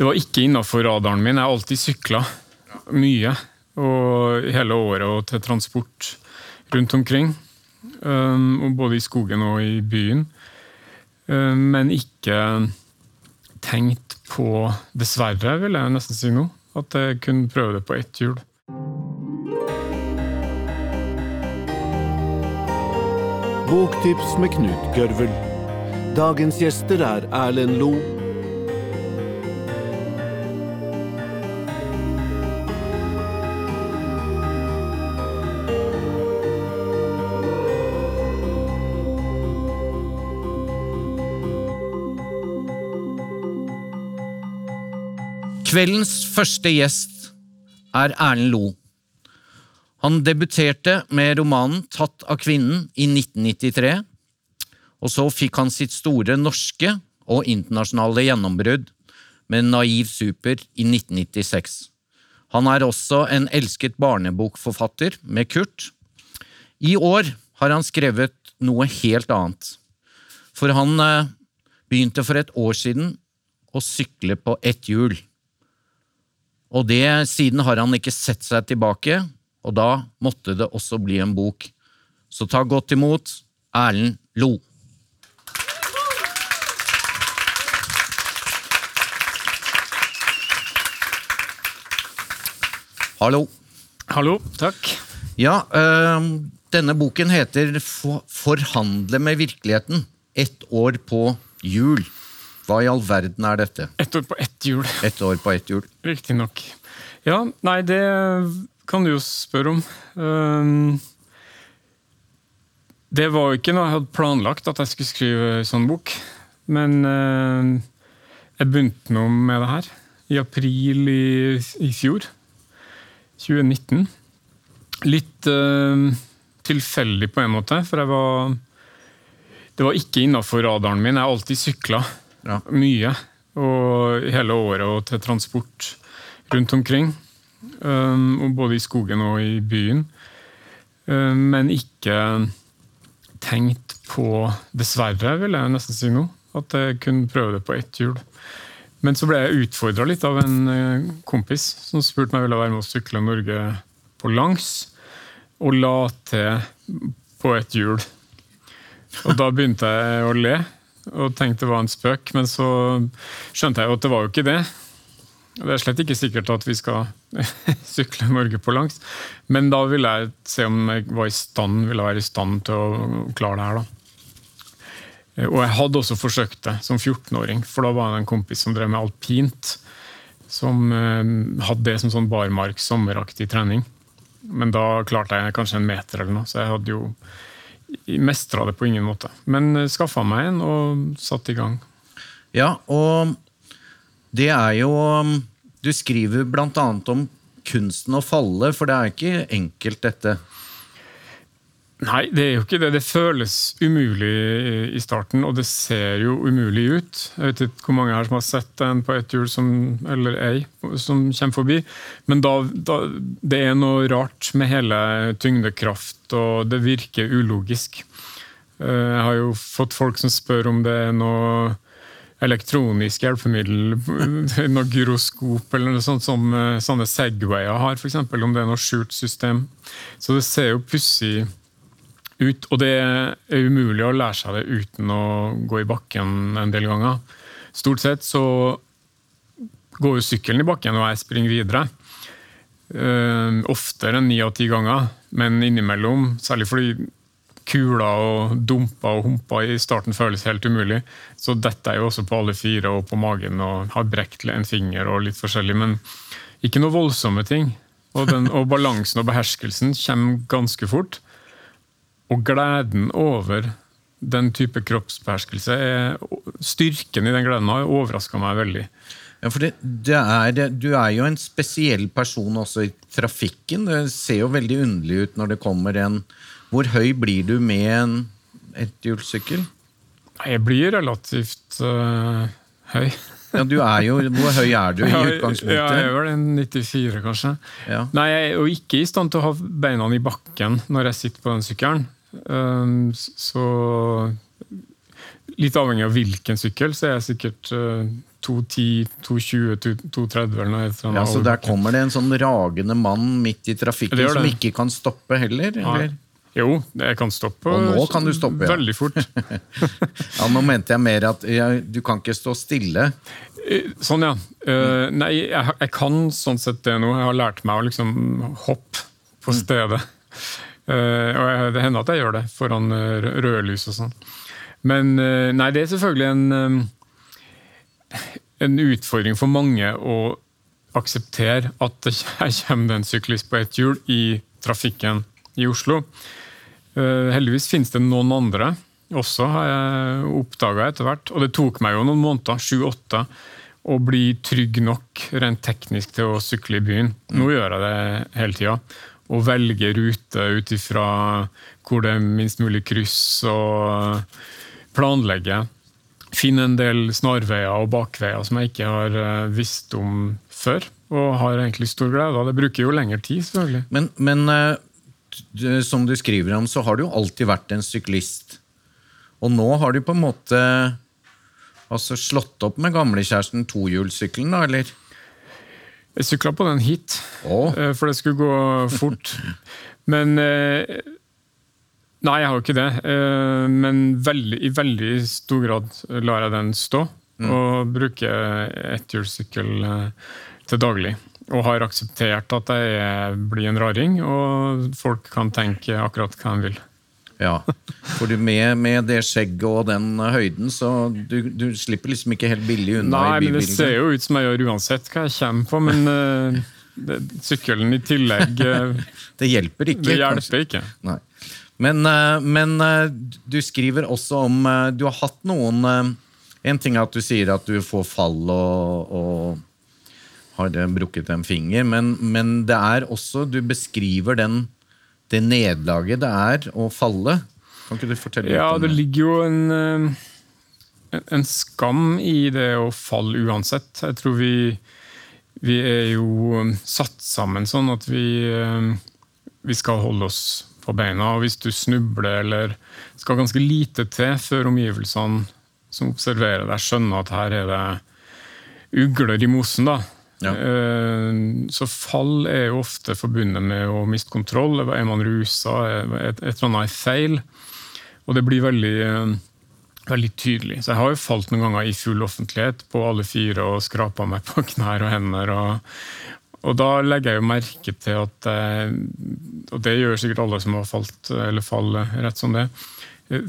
Det var ikke innafor radaren min. Jeg har alltid sykla mye. Og hele året og til transport rundt omkring. Um, både i skogen og i byen. Um, men ikke tenkt på, dessverre, vil jeg nesten si nå, at jeg kunne prøve det på ett hjul. Boktips med Knut Gørvel. Dagens gjester er Erlend Lo, Kveldens første gjest er Erlend Lo. Han debuterte med romanen Tatt av kvinnen i 1993, og så fikk han sitt store norske og internasjonale gjennombrudd med Naiv Super i 1996. Han er også en elsket barnebokforfatter med Kurt. I år har han skrevet noe helt annet, for han eh, begynte for et år siden å sykle på ett hjul. Og det siden har han ikke sett seg tilbake, og da måtte det også bli en bok. Så ta godt imot Erlend Lo. Hallo. Hallo, takk. Ja, øh, denne boken heter Forhandle med virkeligheten. Ett år på jul. Hva i all verden er dette? Ett år på ett hjul. Ett år på ett hjul. Riktignok. Ja, nei, det kan du jo spørre om. Um, det var jo ikke noe jeg hadde planlagt at jeg skulle skrive sånn bok. Men uh, jeg begynte nå med det her i april i, i fjor. 2019. Litt uh, tilfeldig på en måte, for jeg var Det var ikke innafor radaren min. Jeg har alltid sykla ja. mye. Og hele året og til transport rundt omkring. Um, både i skogen og i byen. Um, men ikke tenkt på, dessverre, vil jeg nesten si nå, at jeg kunne prøve det på ett hjul. Men så ble jeg utfordra litt av en uh, kompis som spurte meg om jeg ville være med å sykle Norge på langs. Og la til på et hjul. Og da begynte jeg å le og tenkte det var en spøk, men så skjønte jeg jo at det var jo ikke det. Det er slett ikke sikkert at vi skal sykle Norge på langs, men da ville jeg se om jeg var i stand, ville være i stand til å klare det her. da. Og jeg hadde også forsøkt det som 14-åring, for da var det en kompis som drev med alpint. Som eh, hadde det som sånn barmark, sommeraktig trening. Men da klarte jeg kanskje en meter eller noe, så jeg hadde jo mestra det på ingen måte. Men eh, skaffa meg en og satte i gang. Ja, og det er jo Du skriver annet om kunsten å falle, for det er ikke enkelt, dette. Nei, det er jo ikke det. Det føles umulig i starten, og det ser jo umulig ut. Jeg vet ikke hvor mange her som har sett en på ett hjul, som, eller ei, som kommer forbi. Men da, da, det er noe rart med hele tyngdekraft, og det virker ulogisk. Eh, jeg har jo fått folk som spør om det er noe elektronisk hjelpemiddel, noe gyroskop eller noe sånt som eh, sånne Segwayer har, f.eks. Om det er noe skjult system. Så det ser jo pussig ut. Og det er umulig å lære seg det uten å gå i bakken en del ganger. Stort sett så går jo sykkelen i bakken, og jeg springer videre. Uh, oftere enn ni av ti ganger, men innimellom, særlig fordi kula og dumpa og humpa i starten føles helt umulig, så detter jeg jo også på alle fire og på magen og har brekt en finger og litt forskjellig, men ikke noe voldsomme ting. Og, den, og balansen og beherskelsen kommer ganske fort. Og gleden over den type kroppsbeherskelse, styrken i den gleden har overraska meg veldig. Ja, for det, det er, Du er jo en spesiell person også i trafikken. Det ser jo veldig underlig ut når det kommer en Hvor høy blir du med en etthjulssykkel? Jeg blir relativt uh, høy. ja, du er jo, Hvor høy er du i utgangspunktet? Ja, jeg er vel 94, kanskje. Ja. Nei, Jeg er jo ikke i stand til å ha beina i bakken når jeg sitter på den sykkelen. Ehm, så litt avhengig av hvilken sykkel, så er jeg sikkert 210, 220, 230 eller noe. Ja, Så der kommer det en sånn ragende mann midt i trafikken Det det. som ikke kan stoppe heller? Eller? Jo, jeg kan stoppe. Og nå kan du stoppe, ja. Veldig fort. Ja, Nå mente jeg mer at ja, du kan ikke stå stille. Eh, Sånn, ja. Uh, nei, jeg, jeg kan sånn sett det nå. Jeg har lært meg å liksom hoppe på stedet. Eh, og det hender at jeg gjør det foran eh, rø- rødlys og sånn. Men eh, nei, det er selvfølgelig en, eh, en utfordring for mange å akseptere at det kommer en syklist på ett hjul i trafikken i Oslo. Eh, heldigvis finnes det noen andre også, har jeg oppdaga etter hvert. Og det tok meg jo noen måneder, sju-åtte, å bli trygg nok rent teknisk til å sykle i byen. Nå gjør jeg det hele tida. Å velge rute ut ifra hvor det er minst mulig kryss, og planlegge. Finne en del snarveier og bakveier som jeg ikke har eh, visst om før. Og har egentlig stor glede av. Det bruker jo lengre tid, selvfølgelig. Men, men eh, som du skriver om, så har du jo alltid vært en syklist. Og nå har du på en måte altså slått opp med gamlekjæresten tohjulssykkelen, da, eller? Jeg sykla på den hit, eh, for det skulle gå fort. Men eh, Nei, jeg har jo ikke det. Eh, Men veldig, i veldig stor grad lar jeg den stå. Og bruker etthjulssykkel til daglig. Og har akseptert at jeg blir en raring, og folk kan tenke akkurat hva de vil. Ja, for du med, med det skjegget og den høyden, så du, du slipper liksom ikke helt billig unna Nei, i men det ser jo ut som jeg gjør uansett hva jeg kommer på, men uh, det, sykkelen i tillegg uh, Det hjelper ikke. Det hjelper ikke. Men, uh, men du skriver også om Du har hatt noen En ting er at du sier at du får fall og, og har brukket en finger, men, men det er også Du beskriver den, det nederlaget det er å falle. Kan ikke du fortelle Ja, litt det Ja, det? ligger jo en, eh, en- en skam i det å falle uansett. Jeg tror vi, vi er jo eh, satt sammen sånn at vi, eh, vi skal holde oss på beina. Og hvis du snubler eller skal ganske lite til før omgivelsene som observerer deg, skjønner at her er det ugler i mosen, da. Ja. Eh, Så fall er jo ofte forbundet med å miste kontroll. Er man rusa? Et, et eller annet er feil? Og det blir veldig, eh, veldig tydelig. Så jeg har jo falt noen ganger i full offentlighet på alle fire og skrapa meg på knær og hender. Og, og da legger jeg jo merke til at eh, Og det gjør sikkert alle som har falt, eller faller rett som det.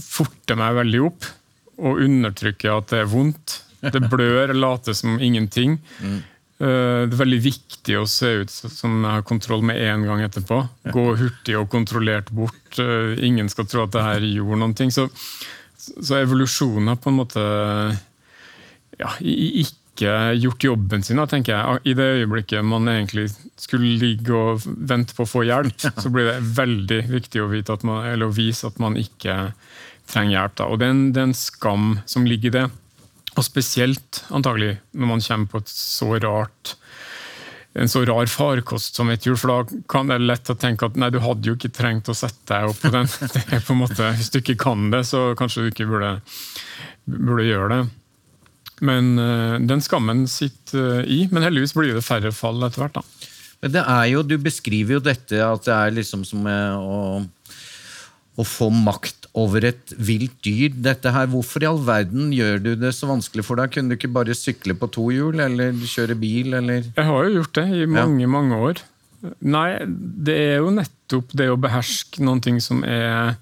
Forter meg veldig opp og undertrykker at det er vondt. Det blør, later som ingenting. Eh, Det er veldig viktig å se ut som jeg har kontroll med en gang etterpå. Gå hurtig og kontrollert bort. Eh, Ingen skal tro at det her gjorde noen ting. Så, så evolusjonen har på en måte ja, ikke gjort jobben sin, da, tenker jeg. I det øyeblikket man egentlig skulle ligge og vente på å få hjelp, så blir det veldig viktig å, man, eller å vise at man ikke trenger hjelp. Da. Og det er, en, det er en skam som ligger i det. Og spesielt antagelig når man kommer på et så rart en så rar farkost som et hjul, for da kan det lett å tenke at nei, du hadde jo ikke trengt å sette deg opp på den. Det er på en måte, Hvis du ikke kan det, så kanskje du ikke burde, burde gjøre det. Men eh, den skammen sitter eh, i. Men heldigvis blir det færre fall etter hvert. da. Men det er jo, Du beskriver jo dette at det er liksom som eh, å, å få makt over et vilt dyr. Dette her, Hvorfor i all verden gjør du det så vanskelig for deg? Kunne du ikke bare sykle på to hjul, eller kjøre bil, eller Jeg har jo gjort det i mange, mange år. Nei, det er jo nettopp det å beherske noen ting som er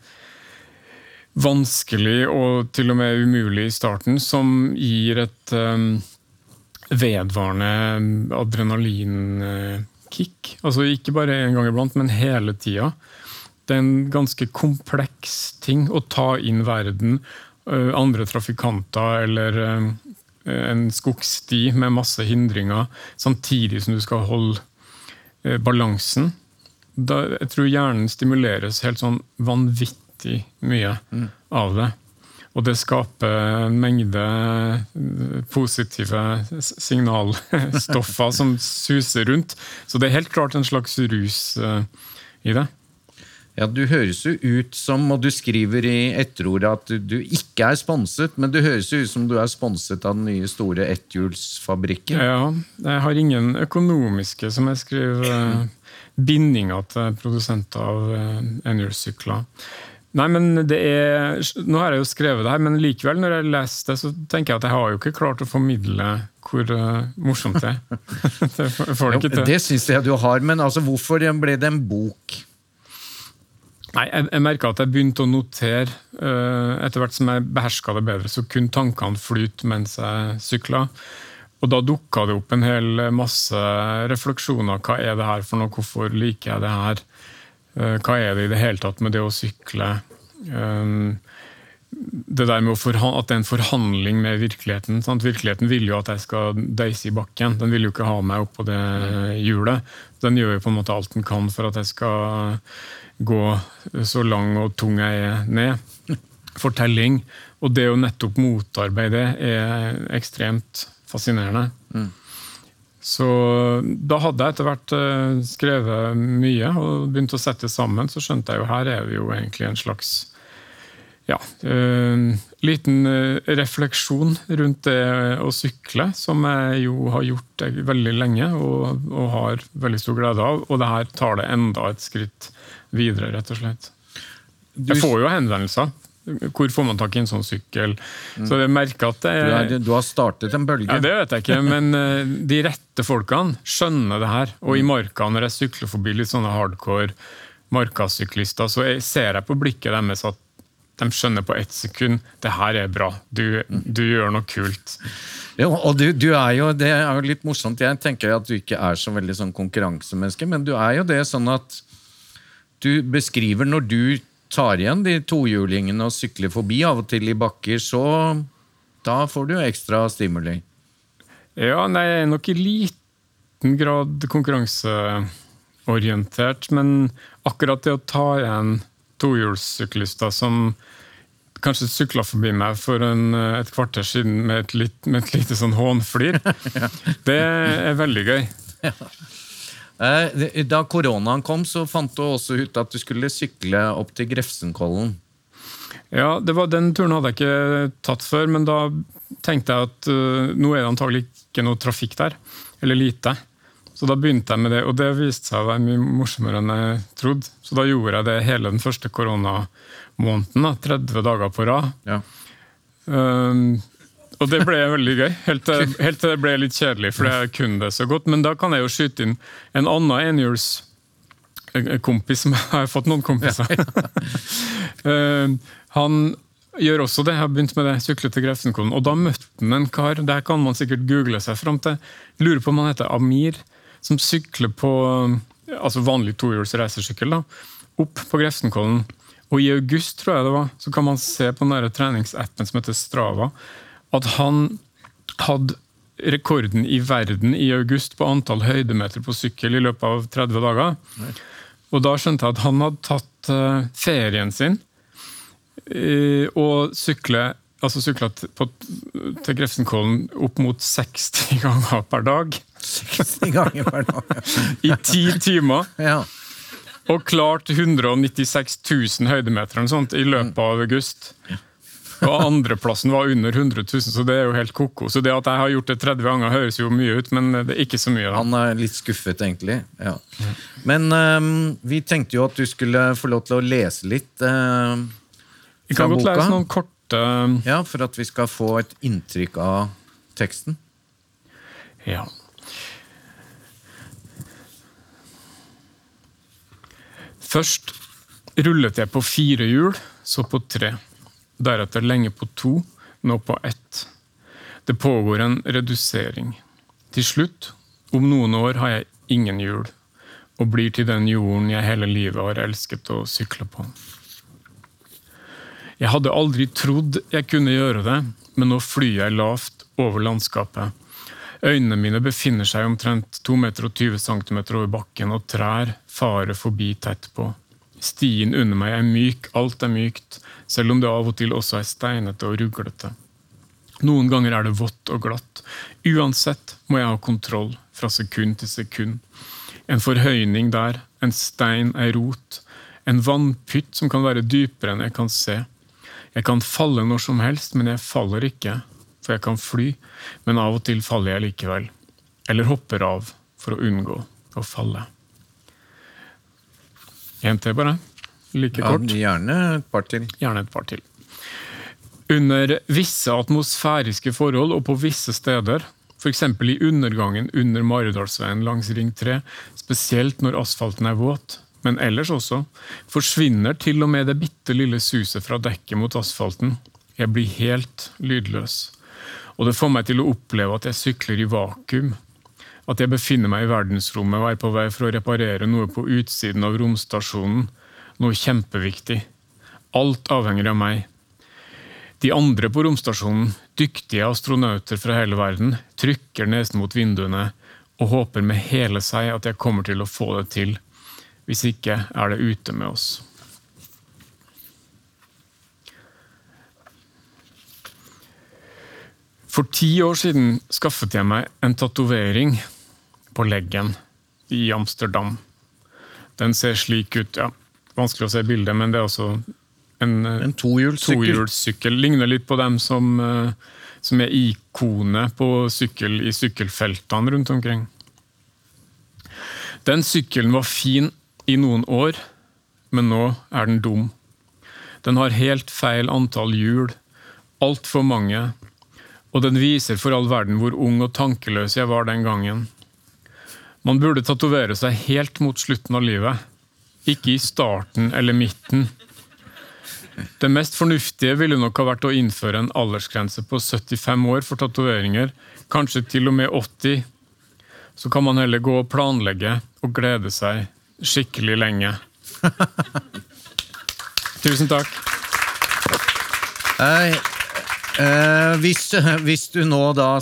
vanskelig og til og med umulig i starten, som gir et um, vedvarende adrenalinkick. Altså ikke bare en gang iblant, men hele tida. Det er en ganske kompleks ting å ta inn verden, andre trafikanter eller en skogsti med masse hindringer, samtidig som du skal holde balansen. Da, jeg tror hjernen stimuleres helt sånn vanvittig mye av det. Og det skaper en mengde positive signalstoffer som suser rundt. Så det er helt klart en slags rus i det. Ja, Du høres jo ut som, og du skriver i etterordet at du, ikke er sponset, men du høres jo ut som du er sponset av den nye store etthjulsfabrikken. Ja, jeg har ingen økonomiske, som jeg skriver, eh, bindinger til produsenter av eh, enhjulssykler. Nei, men det er, Nå har jeg jo skrevet det her, men likevel, når jeg leser det, så tenker jeg at jeg har jo ikke klart å formidle hvor uh, morsomt det er. det får du ikke til. Det syns jeg du har, men altså, hvorfor ble det en bok? Nei, Jeg, jeg merka at jeg begynte å notere. Uh, etter hvert som jeg beherska det bedre, så kunne tankene flyte mens jeg sykla. Og da dukka det opp en hel masse refleksjoner. Hva er det her for noe? Hvorfor liker jeg det her? Uh, hva er det i det hele tatt med det å sykle? Um, det der med at det er en forhandling med virkeligheten. Sant? Virkeligheten vil jo at jeg skal deise i bakken. Den vil jo ikke ha meg oppå på det hjulet. Den gjør jo på en måte alt den kan for at jeg skal gå så lang og tung jeg er ned. Fortelling. Og det å nettopp motarbeide er ekstremt fascinerende. Mm. Så da hadde jeg etter hvert eh, skrevet mye og begynt å sette sammen. Så skjønte jeg jo her er vi jo egentlig en slags ja, uh, liten uh, refleksjon rundt det å sykle, som jeg jo har gjort veldig lenge og, og, har veldig stor glede av. Og det her tar det enda et skritt videre, rett og slett. Jeg får jo henvendelser. Hvor får man tak i en sånn sykkel? Så jeg merker at det er, du, du har startet en bølge? Ja, Det vet jeg ikke, men de rette folkene skjønner det her. Og i marka, når jeg sykler forbi litt sånne hardcore markasyklister, så jeg, ser jeg på blikket deres at de skjønner på ett sekund det her er bra, du, du gjør noe kult. Ja, og du, du, er jo, Det er jo litt morsomt. Jeg tenker at du ikke er så veldig sånn konkurransemenneske, men du er jo det sånn at du beskriver når du tar igjen de tohjulingene og sykler forbi av og til i bakker, så da får du jo ekstra stimuli. Ja, nei, jeg er nok i liten grad konkurranseorientert, men akkurat det å ta igjen tohjulssyklister som kanskje sykla forbi meg for en, et kvarter siden med et, litt, med et lite sånn hånflir, det er veldig gøy. Ja. Eh, da koronaen kom, så fant du også ut at du skulle sykle opp til Grefsenkollen. Ja, var, Den turen hadde jeg ikke tatt før, men da tenkte jeg at uh, nå er det antagelig ikke noe trafikk der. Eller lite. Så da begynte jeg med det, og det viste seg å være mye morsommere enn jeg trodde. Så da gjorde jeg det hele den første koronamåneden. 30 dager på rad. Ja. Um, og det ble veldig gøy. Helt til, det ble litt kjedelig, for jeg kunne det så godt. Men da kan jeg jo skyte inn en annen enhjulskompis, som jeg har fått noen kompiser. um, han gjør også det. Jeg har begynt med det, sykle til Grefsenkollen. Og da møtte han en kar, der kan man sikkert google seg fram til. Lurer på om han heter Amir, som sykler på altså vanlig tohjuls racersykkel opp på Grefsenkollen. Og i august, tror jeg det var, så kan man se på den treningsappen som heter Strava at han hadde rekorden i verden i august på antall høydemeter på sykkel i løpet av 30 dager. Og da skjønte jeg at han hadde tatt uh, ferien sin uh, og sykle, altså sykla til Grefsenkollen opp mot 60 ganger per dag. 60 ganger per dag? ja. I ti timer. Ja. Og klart 196 000 høydemeter i løpet av august. Og andreplassen var under 100 000, så det er jo helt ko-ko. Så det at jeg har gjort det 30 ganger, høres jo mye ut, men det er ikke så mye. Da. Han er litt skuffet, egentlig. Ja. Men um, vi tenkte jo at du skulle få lov til å lese litt uh, Vi kan godt lese noen korte Ja, for at vi skal få et inntrykk av teksten. Ja. Først rullet jeg på fire hjul, så på tre deretter lenge på to, nå på ett. Det pågår en redusering. Til slutt, om noen år, har jeg ingen hjul, og blir til den jorden jeg hele livet har elsket å sykle på. Jeg hadde aldri trodd jeg kunne gjøre det, men nå flyr jeg lavt over landskapet. Øynene mine befinner seg omtrent 2,20 meter cm over bakken, og trær farer forbi tett på. Stien under meg er myk, alt er mykt, selv om det av og til også er steinete og ruglete. Noen ganger er det vått og glatt. Uansett må jeg ha kontroll fra sekund til sekund. En forhøyning der, en stein, ei rot, En vannpytt som kan være dypere enn jeg kan se. Jeg kan falle når som helst, men jeg faller ikke, for jeg kan fly, men av og til faller jeg likevel. Eller hopper av for å unngå å falle. En til, bare. Like kort. Ja, gjerne et par til. Gjerne et par til. Under visse atmosfæriske forhold og på visse steder, f.eks. i undergangen under Maridalsveien langs Ring 3, spesielt når asfalten er våt, men ellers også, forsvinner til og med det bitte lille suset fra dekket mot asfalten. Jeg blir helt lydløs. Og det får meg til å oppleve at jeg sykler i vakuum. At jeg befinner meg i verdensrommet og er på vei for å reparere noe på utsiden av romstasjonen. Noe kjempeviktig. Alt avhenger av meg. De andre på romstasjonen, dyktige astronauter fra hele verden, trykker nesen mot vinduene og håper med hele seg at jeg kommer til å få det til. Hvis ikke er det ute med oss. For ti år siden skaffet jeg meg en tatovering på leggen i Amsterdam. Den ser slik ut, ja, vanskelig å se bildet, men det er også en, eh, En tohjulssykkel. tohjulssykkel. Ligner litt på dem som, eh, som er ikonet på sykkel i sykkelfeltene rundt omkring. Den sykkelen var fin i noen år, men nå er den dum. Den har helt feil antall hjul, altfor mange, og den viser for all verden hvor ung og tankeløs jeg var den gangen. Man burde tatovere seg helt mot slutten av livet, ikke i starten eller midten. Det mest fornuftige ville nok ha vært å innføre en aldersgrense på 75 år for tatoveringer, kanskje til og med 80. Så kan man heller gå og planlegge og glede seg skikkelig lenge. Tusen takk. Nei, eh, hvis, hvis du nå da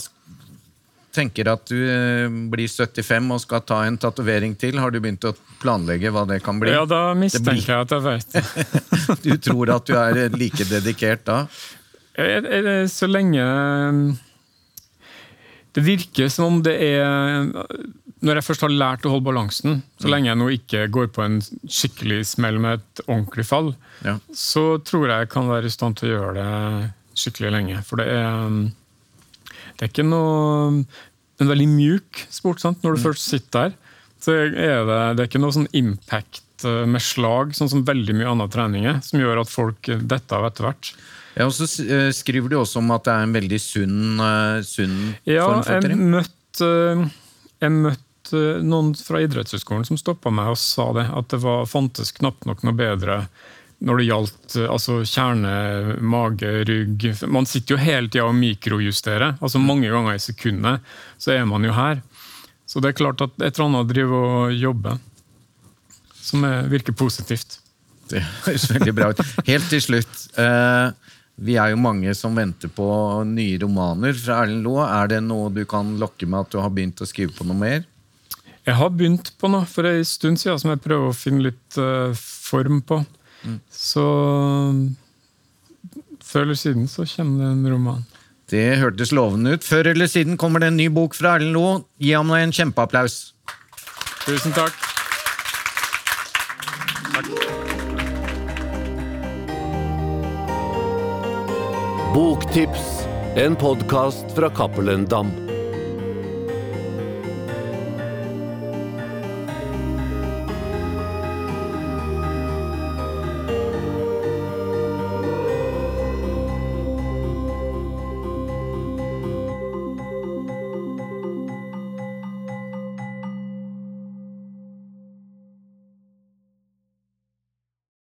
tenker at du eh, blir 75 og skal ta en tatovering til, har du begynt å planlegge hva det kan bli? Ja, da mistenker blir- jeg at jeg vet. Du tror at du er like dedikert da? Så lenge Det virker som om det er Når jeg først har lært å holde balansen, så lenge jeg nå ikke går på en skikkelig smell med et ordentlig fall, Ja. så tror jeg jeg kan være i stand til å gjøre det skikkelig lenge. For det er Det er ikke noe En veldig mjuk sport, sant? Når du først sitter der. Så er det, det er ikke noe sånn impact eh, med slag, sånn som veldig mye annen trening er, som gjør at folk detter av etter hvert. Ja, og så eh, skriver du også om at det er en veldig sunn, eh, sunn Ja, form for jeg trening. møtte, jeg møtte noen fra idrettshøyskolen som stoppa meg og sa det, at det var, fantes knapt nok noe bedre når det gjaldt eh, altså kjerne, mage, rygg Man sitter jo hele tida og mikrojusterer. altså Mange ganger i sekundet så er man jo her. Så det er klart at et eller annet driver og jobber, som er, virker positivt. Det høres veldig bra ut. Helt til slutt. eh, vi er jo mange som venter på nye romaner fra Erlend Loe. Er det noe du kan lokke med at du har begynt å skrive på noe mer? Jeg har begynt på noe for en stund siden som jeg prøver å finne litt uh, form på. Så før eller siden så kommer det en roman. Det hørtes lovende ut. Før eller siden kommer det en ny bok fra Erlend Loe. Gi ham en kjempeapplaus. Tusen takk. Boktips, en podkast fra Cappelen Dam.